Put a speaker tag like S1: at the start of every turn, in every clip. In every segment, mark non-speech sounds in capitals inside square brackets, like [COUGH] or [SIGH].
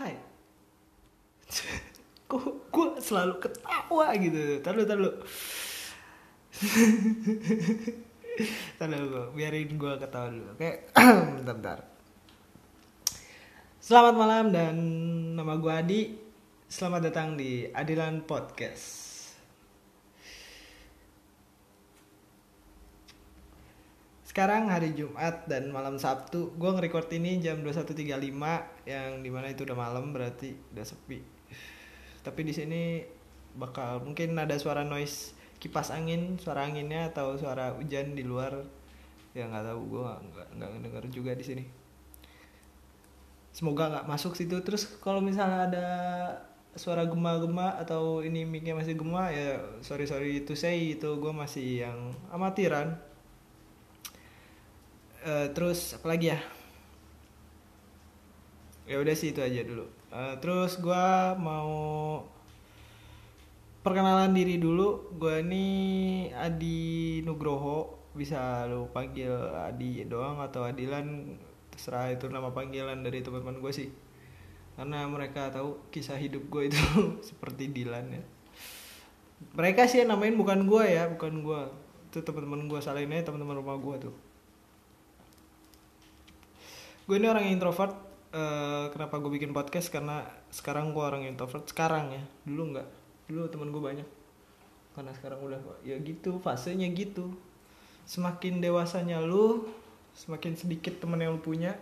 S1: hai. [LAUGHS] Kok gue selalu ketawa gitu? Taruh taruh [LAUGHS] taruh gue biarin gue ketawa dulu oke? [CLEARS THROAT] Bentar bentar. Selamat malam dan nama gue Adi. Selamat datang di Adilan Podcast Sekarang hari Jumat dan malam Sabtu Gue nge-record ini jam 21.35 Yang di mana itu udah malam berarti udah sepi. Tapi di sini bakal mungkin ada suara noise kipas angin Suara anginnya atau suara hujan di luar. Ya nggak tahu gue nggak nggak denger juga di sini. Semoga nggak masuk situ. Terus kalau misalnya ada suara gema-gema atau ini mic-nya masih gema ya sorry sorry to say itu gue masih yang amatiran Eh, terus apa lagi ya? Ya udah sih itu aja dulu. Eh, terus gua mau perkenalan diri dulu. Gue ini Adi Nugroho bisa lo panggil Adi doang atau Adilan terserah itu nama panggilan dari teman-teman gue sih. Karena mereka tahu kisah hidup gue itu [LAUGHS] seperti Dilan ya. Mereka sih yang namain bukan gue ya bukan gue itu teman-teman gue salahin aja teman-teman rumah gue tuh gue ini orang yang introvert Eh, kenapa gue bikin podcast? Karena sekarang gue orang introvert. Sekarang ya dulu nggak. Dulu teman gue banyak. Karena sekarang udah ya gitu fasenya gitu. Semakin dewasanya lu semakin sedikit teman yang lu punya.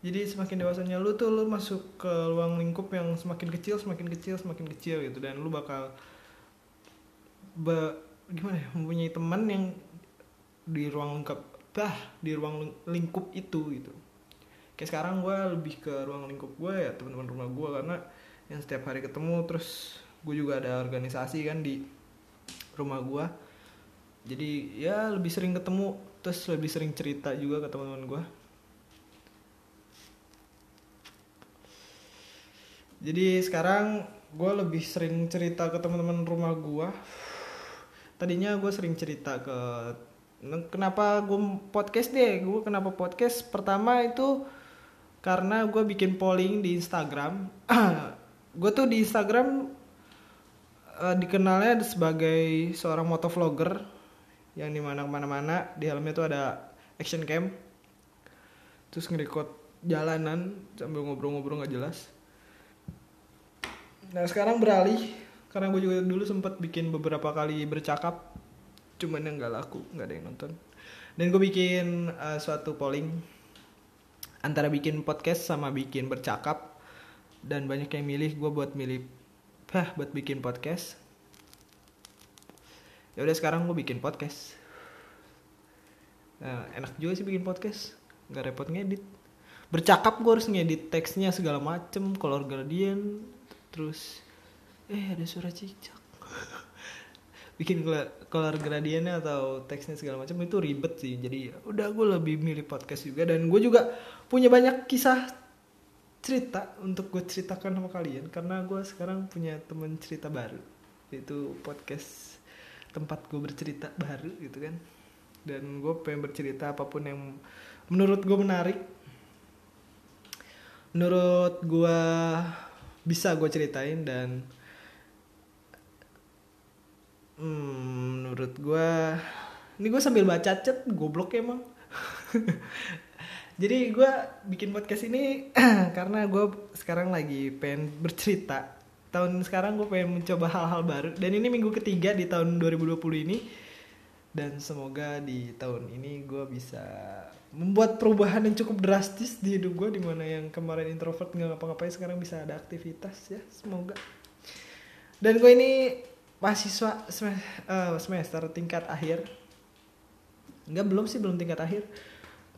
S1: Jadi semakin dewasanya lu tuh lu masuk ke ruang lingkup yang semakin kecil semakin kecil semakin kecil gitu. Dan lu bakal be, gimana ya mempunyai teman yang di ruang lingkup bah di ruang ling- lingkup itu gitu kayak sekarang gue lebih ke ruang lingkup gue ya teman-teman rumah gue karena yang setiap hari ketemu terus gue juga ada organisasi kan di rumah gue jadi ya lebih sering ketemu terus lebih sering cerita juga ke teman-teman gue jadi sekarang gue lebih sering cerita ke teman-teman rumah gue tadinya gue sering cerita ke kenapa gue podcast deh? Gue kenapa podcast? Pertama itu karena gue bikin polling di Instagram. [CLEARS THROAT] Gue tuh di Instagram eh, dikenalnya sebagai seorang motovlogger yang di mana mana-mana. Di helmnya tuh ada action cam. Terus ngerekord jalanan sambil ngobrol-ngobrol nggak jelas. Nah sekarang beralih. Karena gue juga dulu sempat bikin beberapa kali bercakap. Cuman yang nggak laku nggak ada yang nonton. Dan gue bikin eh, suatu polling antara bikin podcast sama bikin bercakap. Dan banyak yang milih gue buat milih bah buat bikin podcast. Ya udah sekarang gue bikin podcast. Nah, enak juga sih bikin podcast. Nggak repot ngedit. Bercakap gue harus ngedit teksnya segala macem color gradient terus eh ada suara cicak bikin color gradientnya atau teksnya segala macam itu ribet sih. Jadi udah gue lebih milih podcast juga. Dan gue juga punya banyak kisah cerita untuk gue ceritakan sama kalian. Karena gue sekarang punya temen cerita baru. Yaitu podcast tempat gue bercerita baru gitu kan. Dan gue pengen bercerita apa pun yang menurut gue menarik. Menurut gue bisa gue ceritain dan Hmm, menurut gua ini gue sambil baca chat goblok emang. [LAUGHS] Jadi gua bikin podcast ini [CLEARS THROAT] karena gue sekarang lagi pengen bercerita. Tahun sekarang gue pengen mencoba hal-hal baru. Dan ini minggu ketiga di tahun 2020 ini. Dan semoga di tahun ini gue bisa membuat perubahan yang cukup drastis di hidup gue di mana yang kemarin introvert nggak ngapa-ngapain sekarang bisa ada aktivitas ya semoga. Dan gue ini mahasiswa eh, semester tingkat akhir. Enggak belum sih belum tingkat akhir.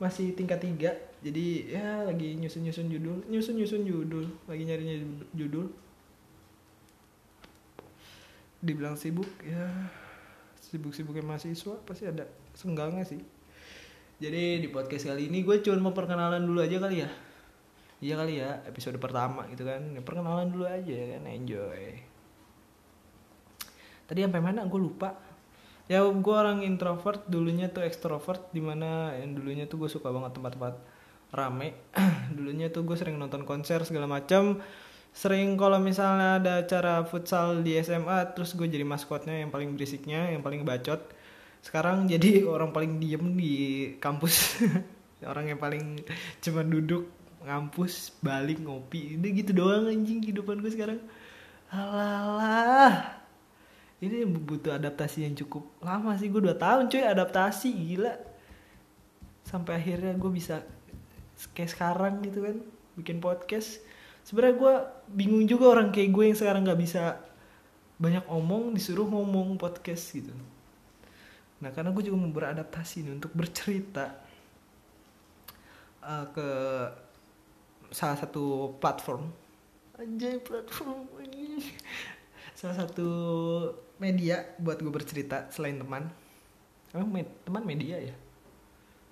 S1: Masih tingkat tiga. Jadi ya lagi nyusun nyusun judul. Nyusun nyusun judul. Lagi nyari nyari judul. Dibilang sibuk ya sibuk sibuknya mahasiswa pasti ada senggangnya sih. Jadi di podcast kali ini gue cuma mau perkenalan dulu aja kali ya. Iya kali ya episode pertama gitu kan. Perkenalan dulu aja ya kan enjoy tadi sampai mana? Gue lupa. Ya gue orang introvert dulunya tuh extrovert di mana yang dulunya tuh gue suka banget tempat-tempat rame. [CLEARS THROAT] Dulunya tuh gue sering nonton konser segala macam sering kalau misalnya ada acara futsal di SMA terus gue jadi maskotnya yang paling berisiknya yang paling bacot. Sekarang jadi [LAUGHS] orang paling diem di kampus. [LAUGHS] Orang yang paling cuma duduk ngampus balik ngopi. Udah gitu doang anjing kehidupan gue sekarang. Alalah ini butuh adaptasi yang cukup lama sih. Gue dua tahun cuy adaptasi gila. Sampai akhirnya gue bisa kayak sekarang gitu kan bikin podcast. Sebenarnya gue bingung juga orang kayak gue yang sekarang nggak bisa banyak omong disuruh ngomong podcast gitu. Nah karena gue juga mau beradaptasi nih untuk bercerita uh, ke salah satu platform. Anjay platform ini salah satu media buat gue bercerita selain teman. Emang med teman media ya?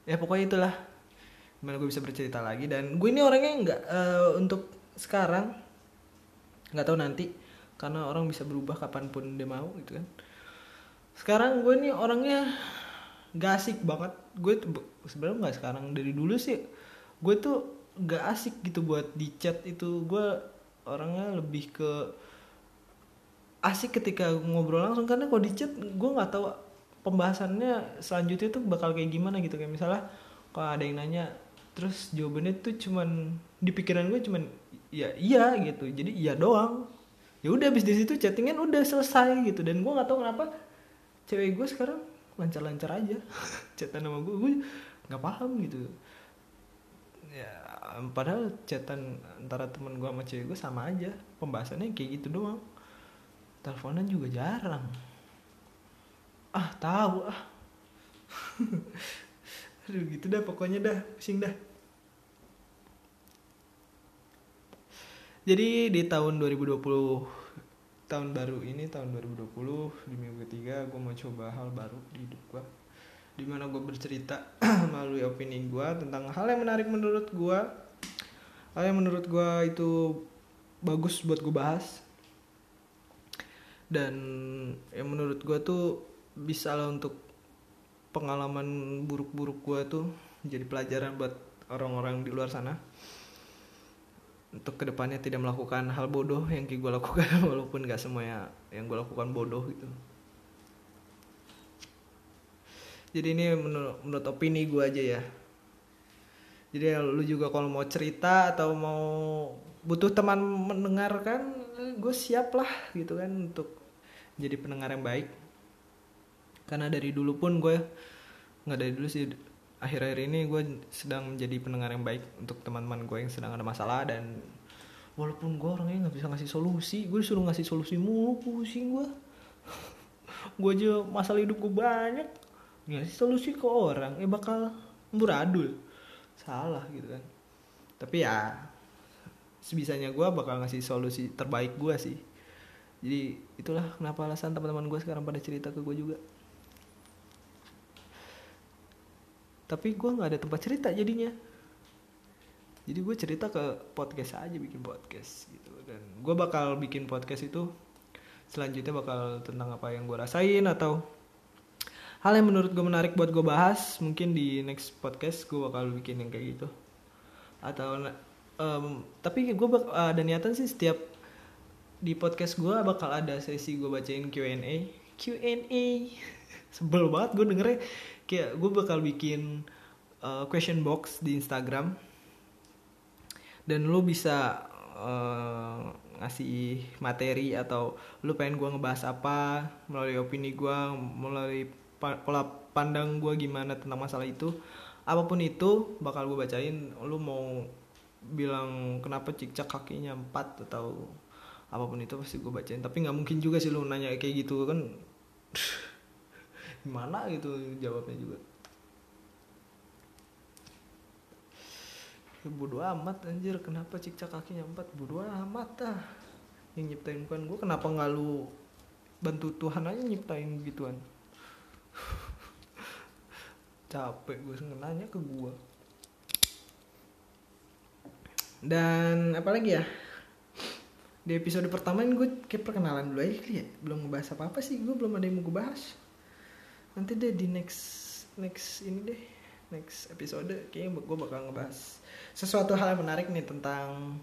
S1: Ya pokoknya itulah gimana gue bisa bercerita lagi. Dan gue ini orangnya nggak uh, untuk sekarang nggak tahu nanti karena orang bisa berubah kapan pun dia mau gitu kan. Sekarang gue ini orangnya gak asik banget. Gue tuh sebenarnya nggak sekarang dari dulu sih gue tuh gak asik gitu buat di chat itu. Gue orangnya lebih ke asik ketika ngobrol langsung karena kalau di chat gue nggak tahu pembahasannya selanjutnya tuh bakal kayak gimana gitu. Kayak misalnya kalau ada yang nanya terus jawabannya tuh cuman di pikiran gue cuman ya iya gitu. Jadi iya doang. Ya udah abis di situ chattingan udah selesai gitu. Dan gue nggak tahu kenapa cewek gue sekarang lancar-lancar aja [LAUGHS] chatan sama gue gue nggak paham gitu. Ya padahal chatan antara teman gue sama cewek gue sama aja. Pembahasannya kayak gitu doang teleponan juga jarang. Ah tahu ah. [LAUGHS] Aduh gitu dah pokoknya dah pusing dah. Jadi di tahun 2020 tahun baru ini tahun 2020 di minggu ketiga gue mau coba hal baru di hidup gue di mana gue bercerita [CLEARS THROAT] melalui opini gue tentang hal yang menarik menurut gue hal yang menurut gue itu bagus buat gue bahas dan yang menurut gue tuh bisa lah untuk pengalaman buruk-buruk gue tuh jadi pelajaran buat orang-orang di luar sana. Untuk ke depannya tidak melakukan hal bodoh yang gue lakukan [LAUGHS] walaupun gak semuanya yang gue lakukan bodoh gitu. Jadi ini menurut, menurut opini gue aja ya jadi lu juga kalau mau cerita atau mau butuh teman mendengarkan gue siap lah gitu kan untuk jadi pendengar yang baik. Karena dari dulu pun gue nggak dari dulu sih akhir-akhir ini gue sedang menjadi pendengar yang baik untuk teman-teman gue yang sedang ada masalah dan walaupun gue orangnya nggak bisa ngasih solusi gue disuruh ngasih solusi mulu pusing gue [LAUGHS] gue aja masalah hidup gue banyak ngasih solusi ke orang eh bakal muradul salah gitu kan. Tapi ya sebisanya gue bakal ngasih solusi terbaik gue sih. Jadi itulah kenapa alasan teman-teman gue sekarang pada cerita ke gue juga. Tapi gue nggak ada tempat cerita jadinya. Jadi gue cerita ke podcast aja bikin podcast gitu dan gue bakal bikin podcast itu selanjutnya bakal tentang apa yang gue rasain atau hal yang menurut gue menarik buat gue bahas mungkin di next podcast gue bakal bikin yang kayak gitu. Atau um, tapi gue bak ada niatan sih setiap di podcast gue bakal ada sesi gue bacain Q&A Q&A [LAUGHS] sebel banget gue dengernya. Kayak gue bakal bikin uh, question box di Instagram. Dan lo bisa uh, ngasih materi atau lo pengen gue ngebahas apa melalui opini gue melalui pola pandang gue gimana tentang masalah itu apa pun itu bakal gue bacain. Lo mau bilang kenapa cicak kakinya empat atau apa pun itu pasti gue bacain. Tapi nggak mungkin juga sih lo nanya kayak gitu kan. [LAUGHS] Gimana gitu jawabnya juga. Ya bodo amat anjir. Kenapa cicak kakinya empat? Bodo amat ah yang nyiptain bukan gue kenapa nggak lu bantu Tuhan aja nyiptain gituan [LAUGHS] capek gue nanya ke gue dan apalagi ya? Di episode pertama ini gue kayak perkenalan dulu aja kali ya. Belum ngebahas apa apa sih gue belum ada yang mau gue bahas. Nanti deh di next next ini deh next episode kayaknya gue bakal ngebahas sesuatu hal yang menarik nih tentang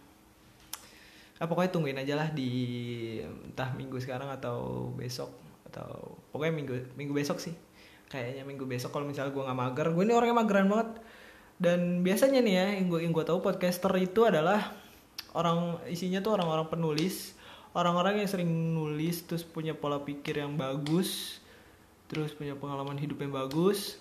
S1: ah, pokoknya tungguin aja lah di entah minggu sekarang atau besok atau pokoknya minggu minggu besok sih. Kayaknya minggu besok kalau misalnya gue nggak mager. Gue ini orangnya mageran banget. Dan biasanya nih ya yang gue yang gue tahu podcaster itu adalah orang isinya tuh orang-orang penulis. Orang-orang yang sering nulis terus punya pola pikir yang bagus. Terus punya pengalaman hidup yang bagus.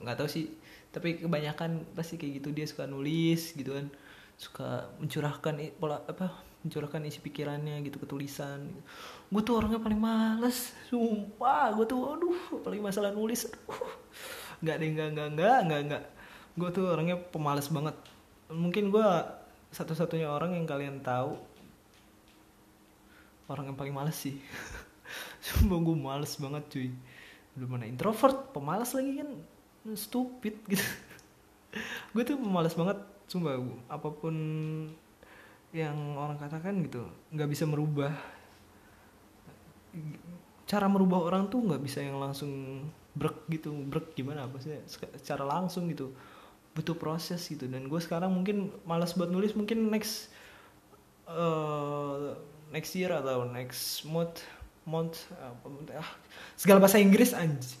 S1: Nggak tahu sih. Tapi kebanyakan pasti kayak gitu. Dia suka nulis gitu kan. Suka mencurahkan pola apa mencurahkan isi pikirannya gitu ketulisan gitu. gue tuh orangnya paling males sumpah. Gue tuh aduh paling masalah nulis aduh. Nggak deh nggak nggak nggak nggak nggak. Gue tuh orangnya pemalas banget. Mungkin gue satu-satunya orang yang kalian tahu orang yang paling males sih. [LAUGHS] Sumpah gue males banget cuy. Udah mana introvert pemalas lagi kan. Stupid gitu. [LAUGHS] Gue tuh pemalas banget sumpah. Apa pun yang orang katakan gitu nggak bisa merubah. Cara merubah orang tuh nggak bisa yang langsung brek gitu brek gimana apa sih secara langsung gitu. Butuh proses gitu. Dan gue sekarang mungkin malas buat nulis mungkin next uh, next year atau next month month uh, segala bahasa Inggris anj.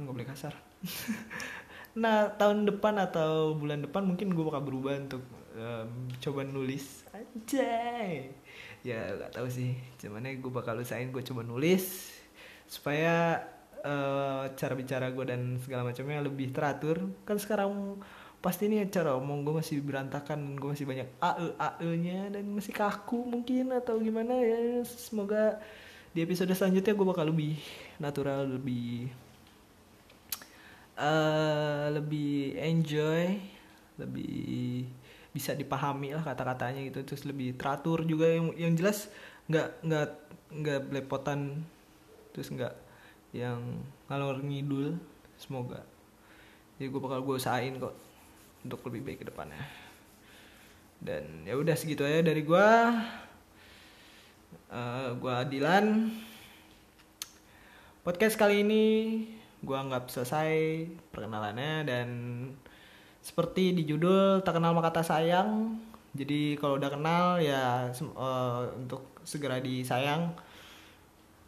S1: Nggak boleh kasar [LAUGHS] nah tahun depan atau bulan depan mungkin gue bakal berubah untuk um, coba nulis anjay. Ya gak tahu sih. Cuman gue bakal usahain gue coba nulis supaya uh, cara bicara gue dan segala macamnya lebih teratur. Kan sekarang pasti ini cara omong gue masih berantakan gue masih banyak ae ae nya dan masih kaku mungkin atau gimana ya. Semoga di episode selanjutnya gue bakal lebih natural lebih uh, lebih enjoy lebih bisa dipahami lah kata-katanya gitu. Terus lebih teratur juga. Yang yang jelas nggak nggak nggak belepotan. Terus nggak yang ngalor ngidul. Semoga jadi gue bakal gue usahain kok untuk lebih baik ke depannya. Dan ya udah segitu aja dari gue uh, gue Adilan. Podcast kali ini gue anggap selesai perkenalannya dan seperti di judul tak kenal maka kata sayang. Jadi kalau udah kenal ya uh, untuk segera disayang.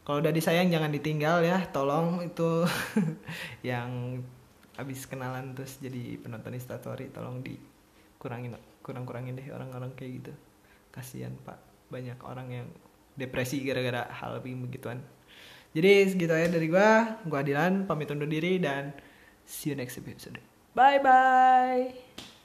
S1: Kalau udah disayang jangan ditinggal ya tolong itu [LAUGHS] yang habis kenalan terus jadi penonton instastory tolong dikurangin kurang kurangin deh orang-orang kayak gitu. Kasihan pak. Banyak orang yang depresi gara-gara hal begituan jadi segitu aja dari gua gua Adilan pamit undur diri dan see you next episode Bye bye.